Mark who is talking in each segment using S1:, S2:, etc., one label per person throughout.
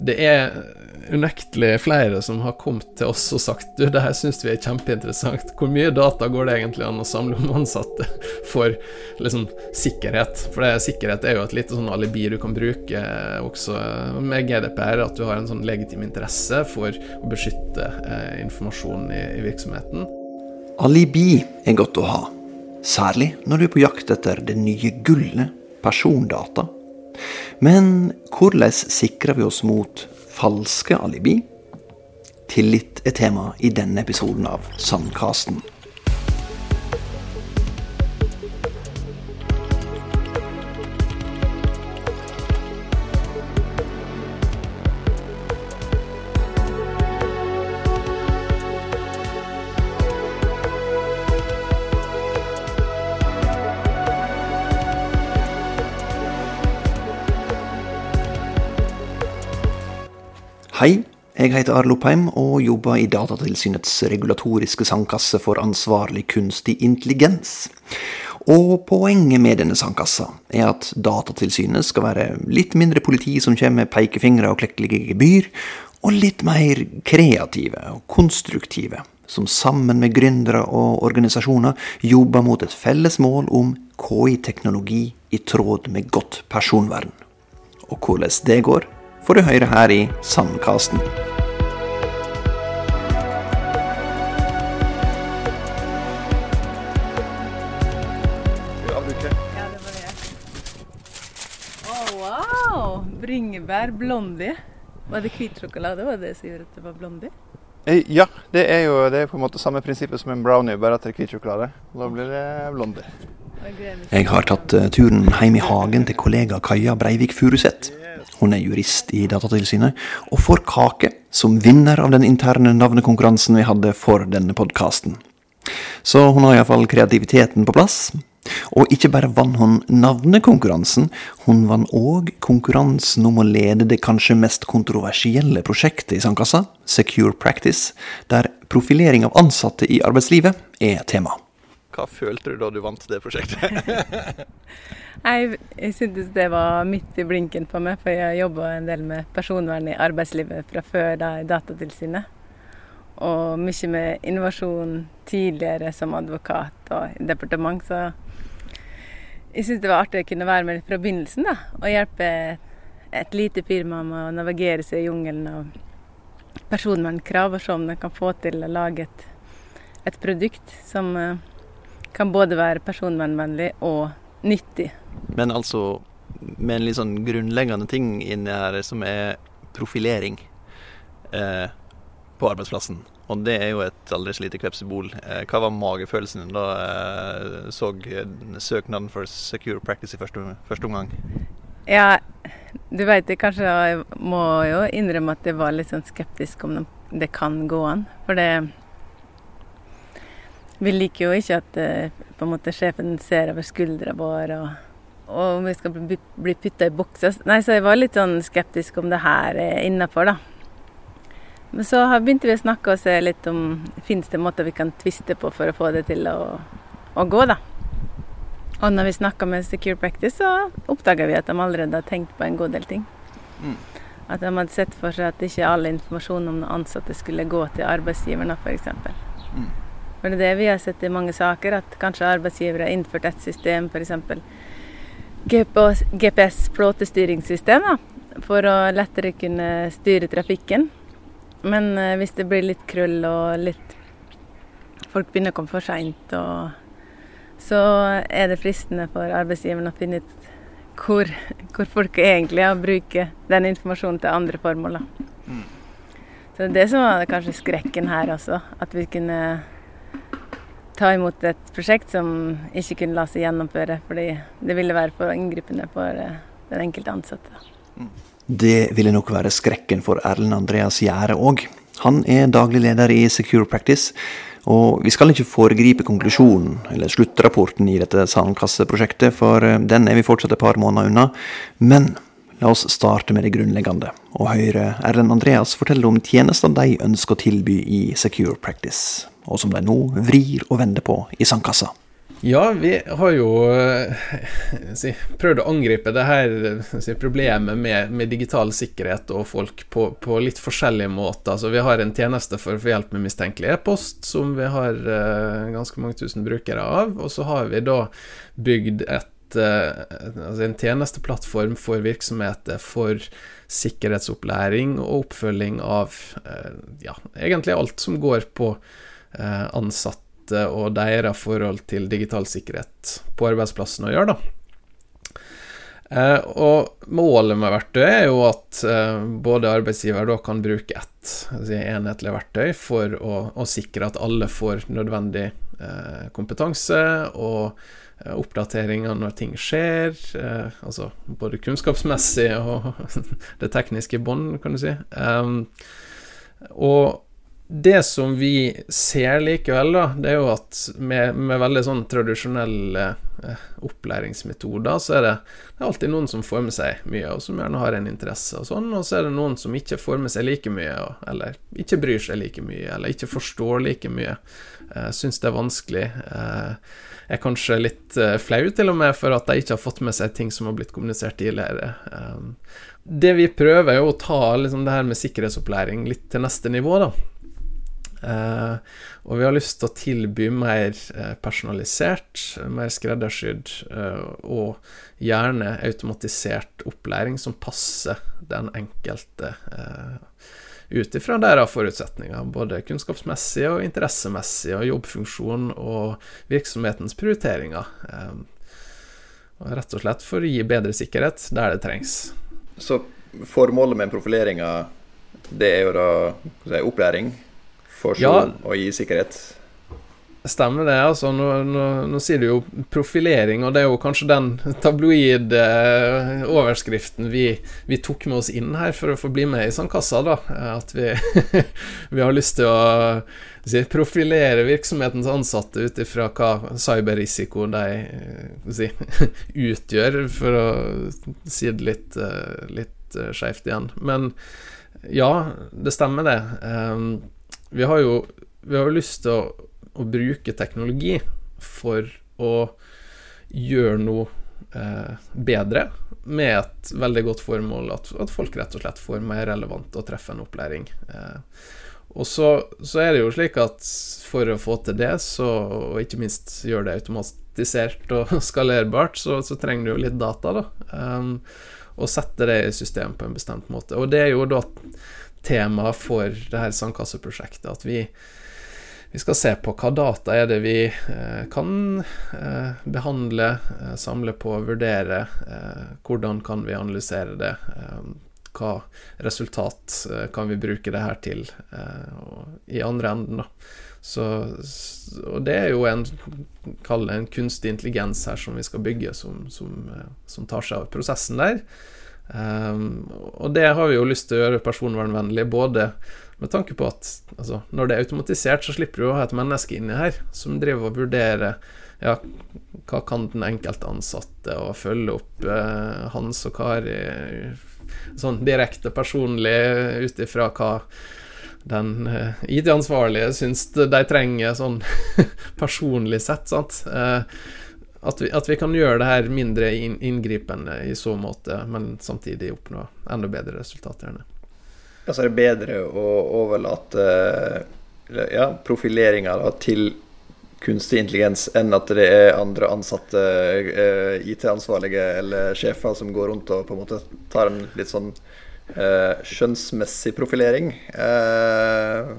S1: det er unektelig flere som har kommet til oss og sagt du, det her syns vi er kjempeinteressant. Hvor mye data går det egentlig an å samle om ansatte for liksom, sikkerhet? For det, sikkerhet er jo et lite sånn alibi du kan bruke også med GDPR, at du har en sånn legitim interesse for å beskytte eh, informasjon i, i virksomheten.
S2: Alibi er godt å ha, særlig når du er på jakt etter det nye gullet, persondata. Men hvordan sikrer vi oss mot falske alibi? Tillit er tema i denne episoden av Sandkasten. Hei, jeg heter Arlo Oppheim og jobber i Datatilsynets regulatoriske sandkasse for ansvarlig kunstig intelligens. Og poenget med denne sandkassa er at Datatilsynet skal være litt mindre politi som kommer med pekefingre og klekkelige gebyr, og litt mer kreative og konstruktive, som sammen med gründere og organisasjoner jobber mot et felles mål om KI-teknologi i tråd med godt personvern. Og hvordan det går, får du høre her i Sandkasten.
S3: Ja, det var det. Å, wow! Bringebær blondie. Var det hvit sjokolade var det som gjorde at det var blondie?
S4: Eh, Ja, det er jo det er på en måte samme prinsippet som en brownie, bare at det er hvit sjokolade. Da blir det blondie.
S3: Jeg
S2: har tatt eh, turen hjem i hagen til kollega Kaja Breivik Furuseth. Hun er jurist i Datatilsynet, og får kake som vinner av den interne navnekonkurransen vi hadde for denne podkasten. Så hun har iallfall kreativiteten på plass. Og ikke bare vant hun navnekonkurransen, hun vant òg konkurransen om å lede det kanskje mest kontroversielle prosjektet i Sandkassa, Secure Practice, der profilering av ansatte i arbeidslivet er tema.
S4: Hva følte du da du vant det prosjektet?
S3: Jeg, jeg syntes det var midt i blinken på meg, for jeg jobba en del med personvern i arbeidslivet fra før da i Datatilsynet. Og mye med innovasjon tidligere som advokat og departement, så jeg syntes det var artig å kunne være med fra begynnelsen da, og hjelpe et lite firma med å navigere seg i jungelen av personvernkrav, og se om de kan få til å lage et, et produkt som eh, kan både være personvernvennlig og nyttig.
S2: Men altså med en litt sånn grunnleggende ting inni her som er profilering eh, på arbeidsplassen. Og det er jo et aldri så lite kvepsebol. Eh, hva var magefølelsen da eh, så søknaden for Secure Practice i første, første omgang?
S3: Ja, du veit det kanskje jeg må jo innrømme at jeg var litt sånn skeptisk om det kan gå an. For det Vi liker jo ikke at eh, måte sjefen ser over skuldra vår og, og vi skal bli, bli putta i bokser. Nei, så jeg var litt sånn skeptisk om det her er innafor, da. Men så begynte vi å snakke og se litt om fins det måter vi kan tviste på for å få det til å, å gå, da. Og når vi snakka med Secure Practice, så oppdaga vi at de allerede har tenkt på en god del ting.
S4: Mm.
S3: At de hadde sett for seg at ikke all informasjon om den ansatte skulle gå til arbeidsgiverne, f.eks.
S4: Mm.
S3: For det er det vi har sett i mange saker, at kanskje arbeidsgivere har innført et system, f.eks. GPS-flåtestyringssystem, for å lettere kunne styre trafikken. Men eh, hvis det blir litt krøll og litt Folk begynner å komme for seint, så er det fristende for arbeidsgiveren å finne ut hvor, hvor folk egentlig er, og bruke den informasjonen til andre formål. da.
S4: Mm.
S3: Så det det som var kanskje skrekken her også. At vi kunne ta imot et prosjekt som ikke kunne la seg gjennomføre, fordi det ville være for inngripende for eh, den enkelte ansatte.
S2: Det ville nok være skrekken for Erlend Andreas Gjære òg. Han er daglig leder i Secure Practice. Og vi skal ikke foregripe konklusjonen, eller sluttrapporten i dette sandkasseprosjektet, for eh, den er vi fortsatt et par måneder unna. Men la oss starte med det grunnleggende, og høre RN Andreas fortelle om tjenester de ønsker å tilby i Secure Practice, og som de nå vrir og vender på i sandkassa.
S1: Ja, vi har jo eh, si, prøvd å angripe det her si, problemet med, med, digital sikkerhet og folk på, på, litt forskjellige måter. Så vi har en tjeneste for å få hjelp med mistenkelig e-post, som vi har uh, ganske mange tusen brukere av. Og så har vi da bygd et, uh, altså en tjenesteplattform for virksomheter for sikkerhetsopplæring og oppfølging av uh, ja, egentlig alt som går på ansatte ansatte og deres forhold til digital sikkerhet på arbeidsplassen å gjøre, da. Eh, og målet med verktøyet er jo at eh, både arbeidsgiver da kan bruke ett altså enhetlig verktøy for å, å, sikre at alle får nødvendig eh, kompetanse og eh, oppdateringer når ting skjer, eh, altså både kunnskapsmessig og det tekniske i bånn, kan du si. Um, og det som vi ser likevel, da, det er jo at med, med veldig sånn tradisjonelle eh, opplæringsmetoder, så er det, det er alltid noen som får med seg mye, og som gjerne har en interesse og sånn, og så er det noen som ikke får med seg like mye, og, eller ikke bryr seg like mye, eller ikke forstår like mye, eh, syns det er vanskelig. Eh, er kanskje litt uh, flau til og med for at de ikke har fått med seg ting som har blitt kommunisert tidligere. Um, det vi prøver, er å ta liksom, det her med sikkerhetsopplæring litt til neste nivå, da. Uh, og vi har lyst til å tilby mer uh, personalisert, mer skreddersydd uh, og gjerne automatisert opplæring som passer den enkelte ut ifra deres forutsetninger, både kunnskapsmessig og interessemessig, og jobbfunksjon og virksomhetens prioriteringer. og rett og slett for å gi bedre sikkerhet der det trengs.
S5: Så formålet med profileringa, det er jo da opplæring? for ja. å gi sikkerhet.
S1: Stemmer det. altså nå, nå, nå, sier du jo profilering, og det er jo kanskje den tabloide eh, overskriften vi, vi, tok med oss inn her for å få bli med i Sandkassa. da, At vi, vi har lyst til å si, profilere virksomhetens ansatte ut ifra hva cyberrisiko de eh, si, utgjør, for å si det litt, eh, litt skeivt igjen. Men ja, det stemmer, det. Um, vi har jo vi har lyst til å, å, bruke teknologi for å gjøre noe eh, bedre, med et veldig godt formål at, at, folk rett og slett får mer relevant og treffende opplæring. Eh, og så, så, er det jo slik at for å få til det, så, og ikke minst gjøre det automatisert og skalerbart, så, så trenger du jo litt data, da. Um, og sette det i system på en bestemt måte. Og det er jo da tema for det her sandkasseprosjektet. At vi, vi, skal se på hva data er det vi eh, kan eh, behandle, eh, samle på, vurdere. Hvordan kan vi analysere det? Hva resultat kan vi bruke det her til i andre enden, da. Så, og det er jo en, en kunstig intelligens her som vi skal bygge, som, som, som tar seg av prosessen der. Um, og det har vi jo lyst til å gjøre personvernvennlig, både med tanke på at altså, når det er automatisert, så slipper du å ha et menneske inni her som driver og vurderer ja, hva kan den enkelte ansatte, og følge opp eh, Hans og Kari sånn direkte personlig ut ifra hva den eh, IT-ansvarlige syns de trenger sånn personlig sett, sant. Eh, at vi, at vi, kan gjøre det her mindre inngripende i så måte, men samtidig oppnå enda bedre resultater. gjerne.
S5: så er det bedre å overlate ja, profileringa til kunstig intelligens enn at det er andre ansatte, eh, IT-ansvarlige eller sjefer som går rundt og på en måte tar en litt sånn eh, skjønnsmessig profilering eh,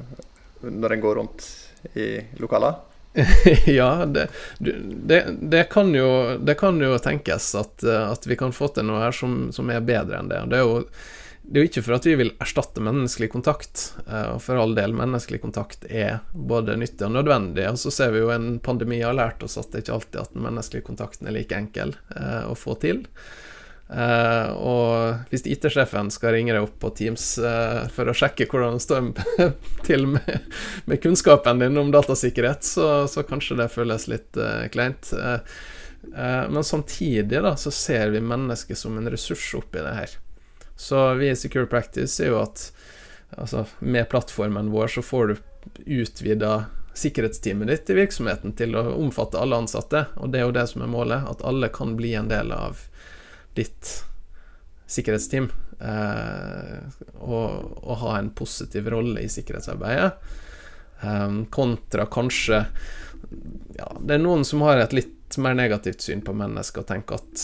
S5: når en går rundt i lokaler?
S1: ja, det, det, det, kan jo, det, kan jo, tenkes at, at, vi kan få til noe her som, som er bedre enn det. Det er, jo, det er jo ikke for at vi vil erstatte menneskelig kontakt, eh, og for all del, menneskelig kontakt er både nyttig og nødvendig. Og så ser vi jo en pandemi har lært oss at det ikke alltid at den menneskelige kontakten er like enkel eh, å få til. Uh, og hvis IT-sjefen skal ringe deg opp på Teams uh, for å sjekke hvordan det står til med, med, kunnskapen din om datasikkerhet, så, så kanskje det føles litt uh, kleint. men samtidig da, så ser vi mennesket som en ressurs oppi det her. Så vi i Secure Practice er jo at altså, med plattformen vår så får du utvida sikkerhetsteamet ditt i virksomheten til å omfatte alle ansatte, og det er jo det som er målet, at alle kan bli en del av ditt sikkerhetsteam. Eh, og, og, ha en positiv rolle i sikkerhetsarbeidet. Eh, kontra kanskje ja, Det er noen som har et litt mer negativt syn på mennesker og tenker at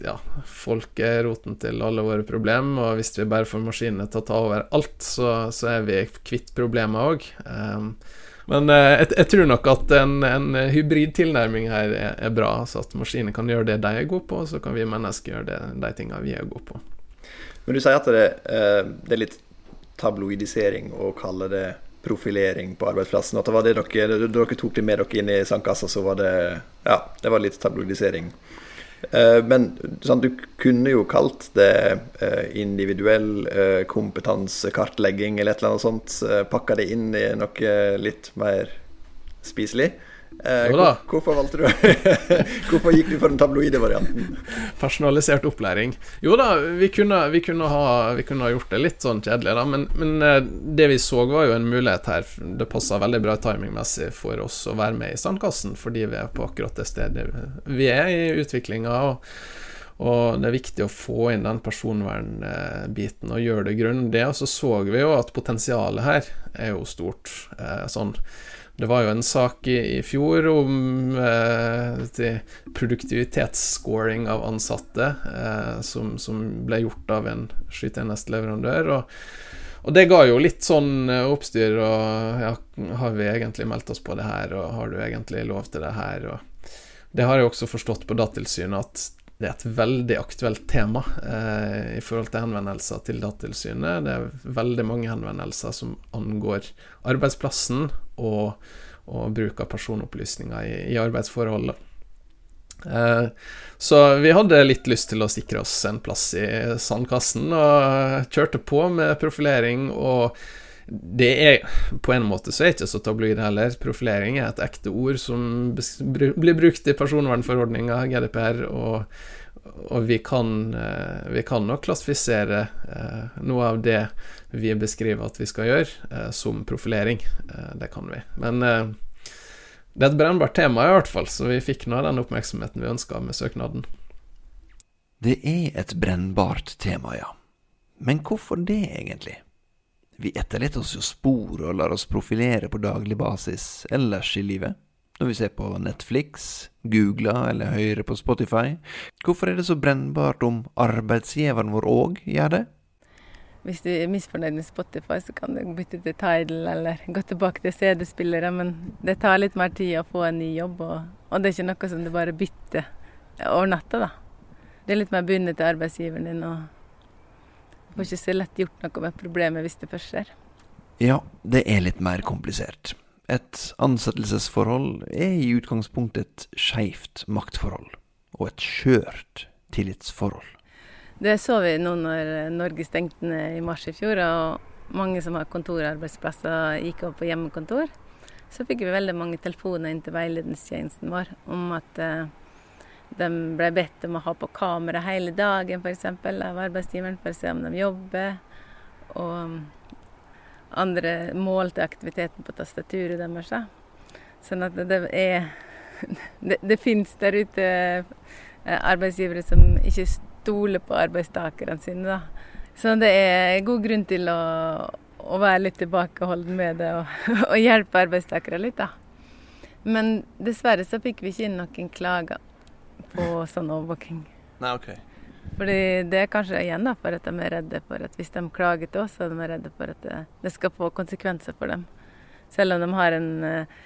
S1: ja, folk er roten til alle våre problemer, og hvis vi bare får maskinene til å ta over alt, så, så er vi kvitt problemet òg. Men uh, jeg, jeg, tror nok at en, en hybrid tilnærming her er, er bra, så at maskiner kan gjøre det de er gode på, og så kan vi mennesker gjøre det, de tingene vi er gode på.
S5: Men du sier at det, uh, det er litt tabloidisering å kalle det profilering på arbeidsplassen. At det var det dere, dere tok det med dere inn i sandkassa, så var det ja, det var litt tabloidisering. Uh, men sånn, du kunne jo kalt det uh, individuell uh, kompetansekartlegging eller et eller annet sånt. Pakka det inn i noe litt mer spiselig. Eh, hvor, hvorfor valgte du Hvorfor gikk du for den tabloide varianten?
S1: Personalisert opplæring. Jo da, vi kunne, vi kunne, ha, vi kunne ha, gjort det litt sånn kjedelig, da, men, men, eh, det vi så, var jo en mulighet her. Det passa veldig bra timingmessig for oss å være med i Sandkassen, fordi vi er på akkurat det stedet vi er i utviklinga. Og, og det er viktig å få inn den personvernbiten og gjøre det grundig. Og så så vi jo at potensialet her er jo stort. Eh, sånn det var jo en sak i, i fjor om eh, produktivitetsscoring av ansatte, eh, som, som, ble gjort av en skytjenesteleverandør. Og, og, det ga jo litt sånn eh, oppstyr, og ja, har vi egentlig meldt oss på det her, og har du egentlig lov til det her? Og det har jeg også forstått på Datatilsynet at det er et veldig aktuelt tema eh, i forhold til henvendelser til Datatilsynet. Det er veldig mange henvendelser som angår arbeidsplassen og, og bruk av personopplysninger i, i arbeidsforholdet. Eh, så vi hadde litt lyst til å sikre oss en plass i sandkassen, og kjørte på med profilering. og det er På en måte så er det ikke så tabloid heller. Profilering er et ekte ord som blir brukt i personvernforordninga, GDPR, og, og vi, kan, eh, vi kan nok klassifisere eh, noe av det vi beskriver at vi skal gjøre, eh, som profilering. Det kan vi. Men det er et brennbart tema i hvert fall, så vi fikk nå den oppmerksomheten vi ønska med søknaden.
S5: Det er et brennbart tema, ja. Men hvorfor det, egentlig? Vi etterlater oss jo spor og lar oss profilere på daglig basis ellers i livet. Når vi ser på Netflix, googler eller hører på Spotify. Hvorfor er det så brennbart om arbeidsgiveren vår òg gjør det?
S3: Hvis du er misfornøyd med Spotify, så kan du bytte til Tidal eller gå tilbake til CD-spillere, men det tar litt mer tid å få en ny jobb, og, og det er ikke noe som du bare bytter over natta, da. Det er litt mer bundet til arbeidsgiveren din. og får ikke så lett gjort noe med problemet hvis det først skjer.
S5: Ja, det er litt mer komplisert. Et ansettelsesforhold er i utgangspunktet et skeivt maktforhold, og et skjørt tillitsforhold.
S3: Det så vi nå når Norge stengte ned i mars i fjor, og mange som har kontorarbeidsplasser gikk over på hjemmekontor. Så fikk vi veldig mange telefoner inn til veiledningstjenesten vår om at uh, de ble bedt om å ha på kamera hele dagen f.eks. av arbeidsgiveren for å se om de jobber. Og andre målte aktiviteten på tastaturet deres. Sånn at det er Det, det fins der ute eh, arbeidsgivere som ikke stoler på arbeidstakerne sine. da. Så det er god grunn til å, å være litt tilbakeholden med det og, og hjelpe arbeidstakere litt, da. Men dessverre så fikk vi ikke inn noen klager på sånn overvåking.
S5: Nei, ok.
S3: Fordi det er kanskje igjen da, for at de er redde for at hvis de klager til oss, så er de redde for at det, det skal få konsekvenser for dem. Selv om de har en uh,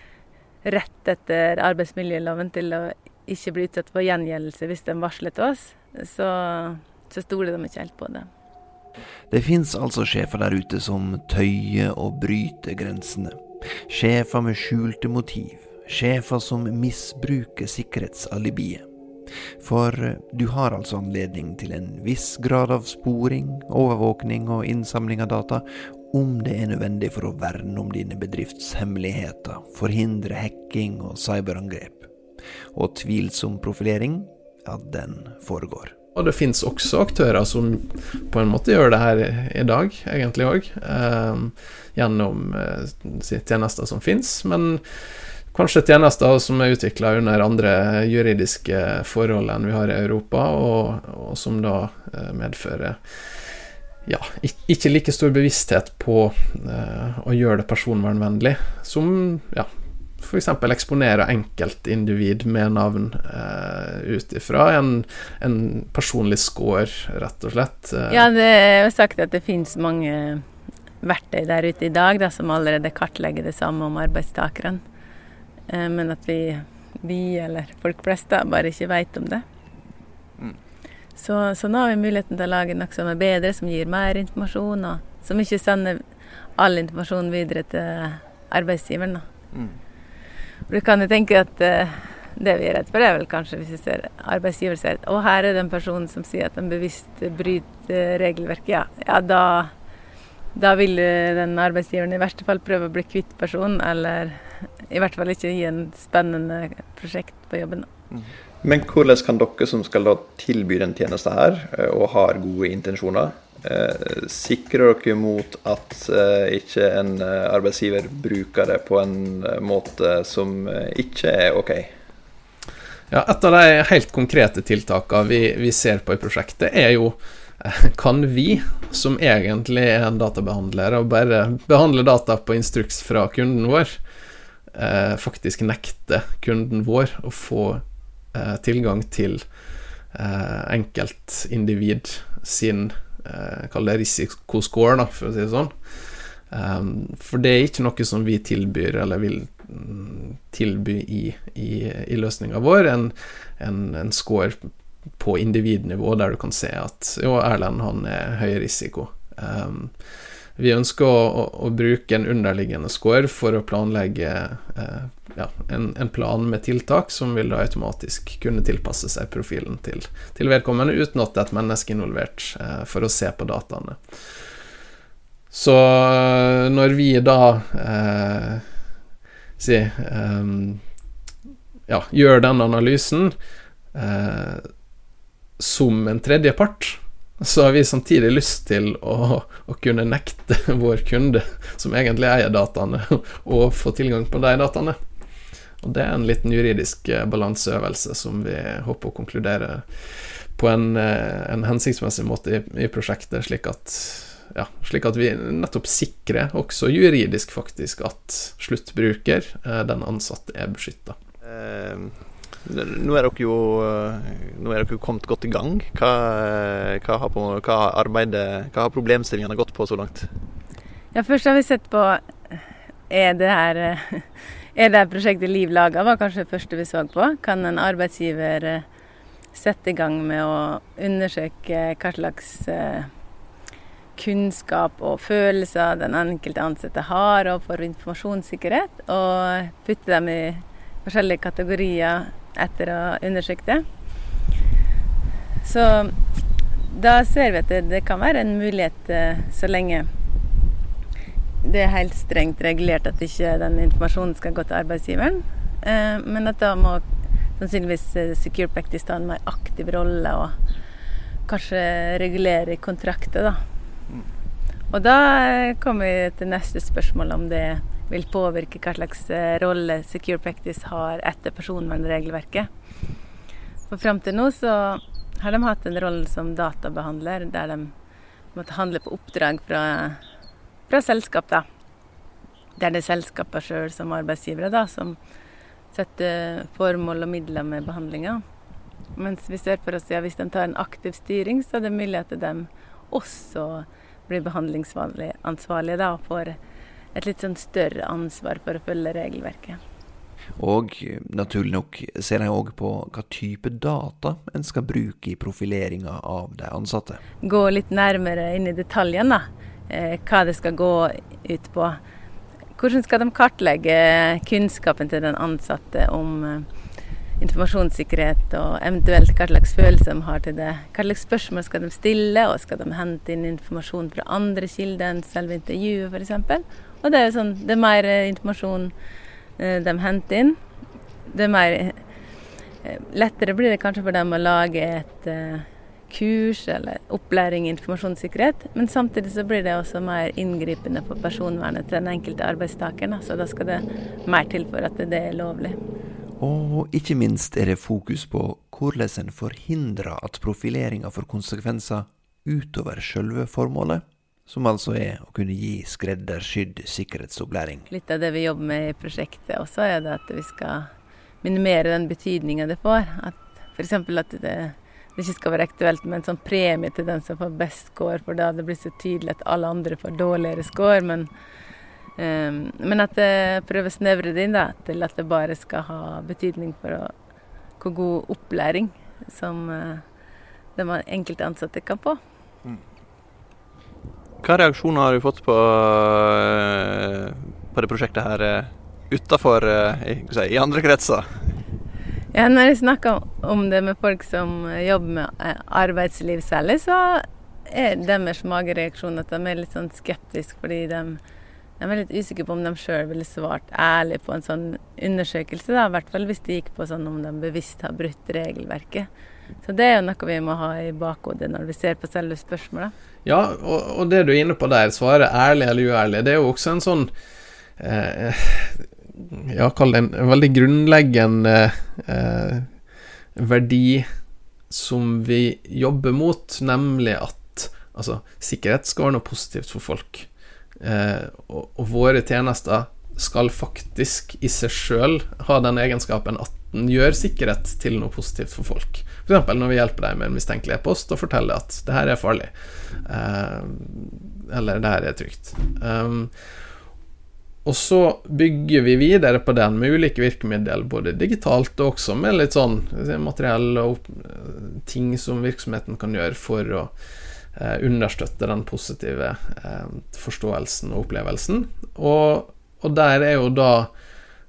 S3: rett etter arbeidsmiljøloven til å ikke bli utsatt for gjengjeldelse hvis de varsler til oss, så, så stoler de ikke helt på det.
S5: Det fins altså sjefer der ute som tøyer og bryter grensene. Sjefer med skjulte motiv. Sjefer som misbruker sikkerhetsalibiet. For eh, du har altså anledning til en viss grad av sporing, overvåkning og innsamling av data om det er nødvendig for å verne om dine bedriftshemmeligheter, forhindre hacking og cyberangrep. Og tvilsom profilering, ja, den foregår.
S1: Og det fins også aktører som på en måte gjør det her i dag, egentlig òg, eh, gjennom eh, tjenester som fins, men kanskje tjenester som er utvikla under andre juridiske forhold enn vi har i Europa, og, og som da eh, medfører ja, ikke like stor bevissthet på eh, å gjøre det personvernvennlig, som ja, f.eks. eksponere enkeltindivid med navn eh, ut ifra en, en, personlig score, rett og slett.
S3: Eh. Ja, det er jo sagt at det finnes mange verktøy der ute i dag da, som allerede kartlegger det samme om arbeidstakeren, men at vi, vi, eller folk flest, da, bare ikke vet om det. Mm. Så, så, nå har vi muligheten til å lage noe som er bedre, som gir mer informasjon, og som ikke sender all informasjon videre til arbeidsgiveren. Da. Mm. Du kan jo tenke at uh, det vi er redd for, er vel kanskje hvis vi ser arbeidsgiver ser at å, her er det en person som sier at de bevisst bryter regelverket. Ja, ja da, da vil den arbeidsgiveren i verste fall prøve å bli kvitt personen, eller i hvert fall ikke gi en spennende prosjekt på jobben. Mm.
S5: Men hvordan kan dere som skal da tilby den tjenesten her, eh, og har gode intensjoner, sikre dere mot at eh, ikke en eh, arbeidsgiver bruker det på en måte som ikke er OK?
S1: Ja, Et av de helt konkrete tiltakene vi, vi ser på i prosjektet, er jo kan vi, som egentlig er en databehandler, og bare behandler data på instruks fra kunden vår, eh, faktisk nekte kunden vår å få eh, tilgang til eh, enkeltindivid sin eh, Kall det risikoscore, da, for å si det sånn. Um, for det er ikke noe som vi tilbyr, eller vil mm, tilby i, i, i løsninga vår, en, en, en, score på individnivå der du kan se at jo, Erlend han er høy risiko. Um, vi ønsker å, å, å, bruke en underliggende score for å planlegge eh, ja, en, en, plan med tiltak som vil da automatisk kunne tilpasse seg profilen til, til vedkommende uten at det er et menneske involvert eh, for å se på dataene. Så eh, når vi da eh, si, eh, ja, gjør den analysen eh, som en tredjepart, så har vi samtidig lyst til å, å, kunne nekte vår kunde, som egentlig eier dataene, å få tilgang på de dataene. Og det er en liten juridisk eh, balanseøvelse som vi håper å konkludere på en, eh, en hensiktsmessig måte i, i prosjektet, slik at, ja, slik at vi nettopp sikrer, også juridisk faktisk, at sluttbruker, eh, den ansatte, er beskytta.
S5: Nå er dere jo nå er dere kommet godt i gang. Hva, hva, har, hva, arbeidet, hva har problemstillingene gått på så langt?
S3: Ja, Først har vi sett på er det her er det prosjektet Liv laga, var kanskje det første vi så på. Kan en arbeidsgiver eh, sette i gang med å undersøke hva slags eh, kunnskap og følelser den enkelte ansatte har overfor informasjonssikkerhet, og putte dem i forskjellige kategorier etter å ha undersøkt det. Så da ser vi at det, det kan være en mulighet eh, så lenge det er helt strengt regulert at ikke den informasjonen skal gå til arbeidsgiveren. Eh, men at da må sannsynligvis eh, Secure Practice ta en mer aktiv rolle og kanskje regulere kontrakter, da. Mm. Og da kommer vi til neste spørsmål om det vil påvirke hva slags eh, rolle Secure Practice har etter personvernregelverket. For fram til nå så har de hatt en rolle som databehandler, der de måtte handle på oppdrag fra, fra selskap, da. Der det er selskapene sjøl som arbeidsgivere da, som setter formål og midler med behandlinga. Mens vi ser for oss ja, hvis de tar en aktiv styring, så er det mulig at de også blir behandlingsansvarlige da, for et litt sånn større ansvar for å følge regelverket.
S5: Og naturlig nok ser jeg òg på hva type data en skal bruke i profileringa av de ansatte.
S3: Gå litt nærmere inn i detaljene. Eh, hva det skal gå ut på. Hvordan skal de kartlegge kunnskapen til den ansatte om eh, informasjonssikkerhet, og eventuelt hva slags følelse de har til det. Hva slags spørsmål skal de stille, og skal de hente inn informasjon fra andre kilder enn selve intervjuet f.eks. Og det er, sånn, det er mer eh, informasjon eh, de henter inn. Det er mer eh, Lettere blir det kanskje for dem å lage et kurs eller opplæring i informasjonssikkerhet. Men samtidig så blir det også mer inngripende for personvernet til den enkelte arbeidstakeren. Så da skal det mer til for at det er lovlig.
S5: Og ikke minst er det fokus på hvordan en forhindrer at profileringa får konsekvenser utover selve formålet, som altså er å kunne gi skreddersydd sikkerhetsopplæring.
S3: Litt av det vi jobber med i prosjektet også, er det at vi skal minimere den betydninga det får. At F.eks. at det, det, ikke skal være aktuelt med en sånn premie til den som får best score, for da det blir så tydelig at alle andre får dårligere score. Men, um, men at det prøver å snevre det inn da, til at det bare skal ha betydning for å, hvor god opplæring som uh, den enkelte ansatte kan få. Mm.
S4: Hva reaksjoner har du fått på, eh, på det prosjektet her eh, utafor i, i andre kretser?
S3: Ja, når jeg snakker om det med folk som jobber med eh, arbeidsliv særlig, så er deres magereaksjon at de er litt sånn skeptiske fordi de, de er litt usikre på om de sjøl ville svart ærlig på en sånn undersøkelse. da, I hvert fall hvis det gikk på sånn om de bevisst har brutt regelverket. Så det er jo noe vi må ha i bakhodet når vi ser på selve spørsmålet.
S1: Ja, og, og det du er inne på der, svaret ærlig eller uærlig, det er jo også en sånn eh, ja, kall det en veldig grunnleggende eh, verdi som vi jobber mot, nemlig at altså, sikkerhet skal være noe positivt for folk. Eh, og, og, våre tjenester skal faktisk i seg sjøl ha den egenskapen at den gjør sikkerhet til noe positivt for folk. F.eks. når vi hjelper deg med en mistenkelig e-post og forteller at det her er farlig, eh, eller det her er trygt. Um, og så bygger vi videre på den med ulike virkemidler, både digitalt og også med litt sånn materiell og ting som virksomheten kan gjøre for å eh, understøtte den positive eh, forståelsen og opplevelsen. Og, og der er jo da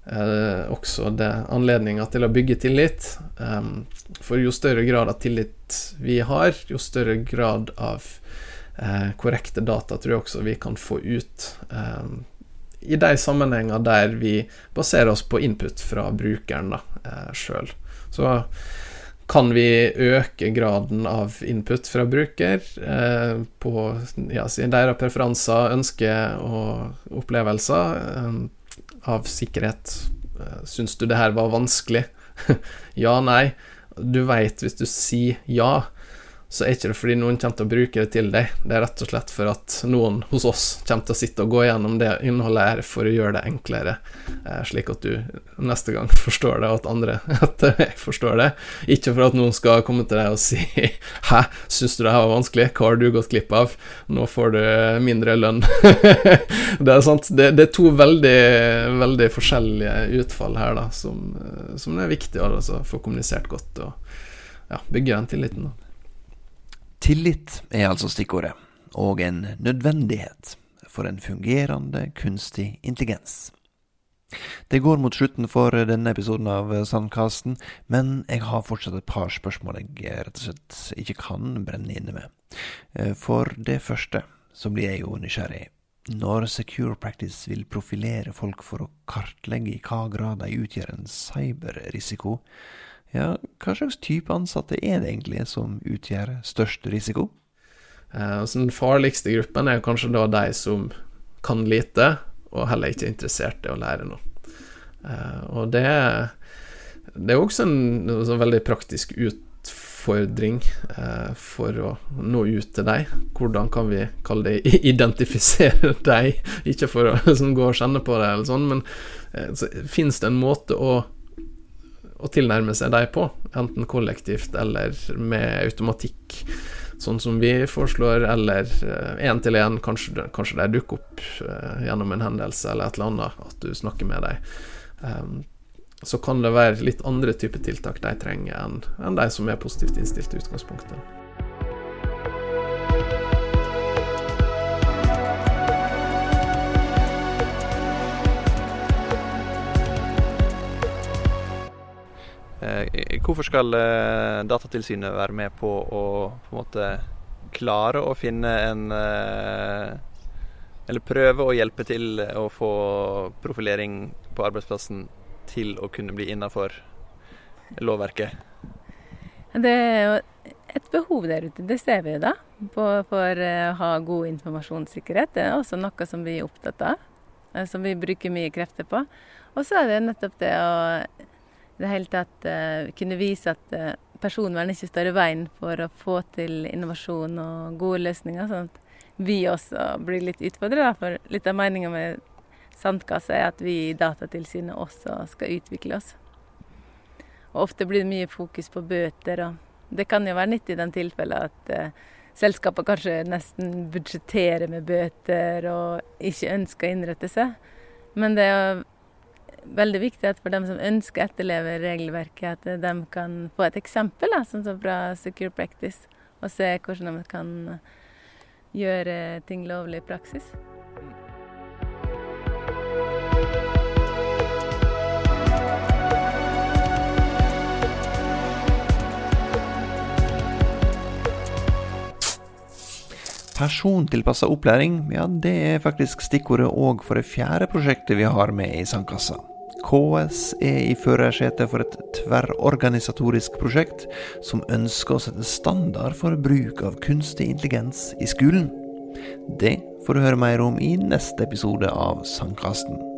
S1: eh, også det anledninga til å bygge tillit. Um, for jo større grad av tillit vi har, jo større grad av eh, korrekte data tror jeg også vi kan få ut. Um, i de sammenhenger der vi baserer oss på input fra brukeren eh, sjøl. Så kan vi øke graden av input fra bruker eh, på ja, deres preferanser, ønsker og opplevelser eh, av sikkerhet. Eh, syns du det her var vanskelig? ja, nei. Du veit hvis du sier ja, så er ikke det fordi noen kommer til å bruke det til deg. Det er rett og slett for at noen hos oss kommer til å sitte og gå gjennom det innholdet her for å gjøre det enklere, eh, slik at du neste gang forstår det, og at andre etter deg forstår det. Ikke for at noen skal komme til deg og si 'hæ, syns du det her var vanskelig, hva har du gått glipp av', nå får du mindre lønn. det er sant, det, det, er to veldig, veldig forskjellige utfall her, da, som, eh, som er viktig å få kommunisert godt og ja, bygge den tilliten. da.
S5: Tillit er altså stikkordet, og en nødvendighet for en fungerende kunstig intelligens. Det går mot slutten for denne episoden av Sandkasten, men jeg har fortsatt et par spørsmål jeg rett og slett ikke kan brenne inne med. Eh, for det første så blir jeg jo nysgjerrig. Når Secure Practice vil profilere folk for å kartlegge i hva grad de utgjør en cyberrisiko, ja, hva slags type ansatte er det egentlig som utgjør størst risiko?
S1: Eh, altså den farligste gruppen er kanskje da de som kan lite, og heller ikke er interessert i å lære noe. Eh, og det, det er også en, en altså, veldig praktisk utfordring eh, for å nå ut til deg. Hvordan kan vi kalle det identifisere deg, ikke for å liksom, gå og kjenne på det, eller sånn, men så, fins det en måte å å tilnærme seg dem på, enten kollektivt eller med automatikk, sånn som vi foreslår, eller én til én, kanskje, kanskje de dukker opp uh, gjennom en hendelse eller et eller annet, at du snakker med dem. Um, så kan det være litt andre typer tiltak de trenger enn en de som er positivt innstilt i utgangspunktet.
S4: Hvorfor skal eh, Datatilsynet være med på å på en måte klare å finne en eh, Eller prøve å hjelpe til å få profilering på arbeidsplassen til å kunne bli innafor lovverket?
S3: Det er jo et behov der ute, det ser vi jo da. For å ha god informasjonssikkerhet. Det er også noe som vi er opptatt av. Som vi bruker mye krefter på. Og så er det nettopp det å det hele tatt kunne vise at personvern ikke står i veien for å få til innovasjon og gode løsninger. sånn at vi også blir litt utfordra. For litt av meninga med Sandkassa er at vi i Datatilsynet også skal utvikle oss. Og ofte blir det mye fokus på bøter, og det kan jo være nyttig i den tilfellet at eh, selskaper kanskje nesten budsjetterer med bøter og ikke ønsker å innrette seg. Men det er veldig viktig at for dem som ønsker å etterleve regelverket, at de kan få et eksempel, da, sånn som fra Secure Practice, og se hvordan de kan gjøre ting lovlig i praksis.
S5: Persontilpassa opplæring, ja, det er faktisk stikkordet òg for det fjerde prosjektet vi har med i Sandkassa. KS er i førersetet for et tverrorganisatorisk prosjekt som ønsker å sette standard for bruk av kunstig intelligens i skolen. Det får du høre mer om i neste episode av Sandkasten.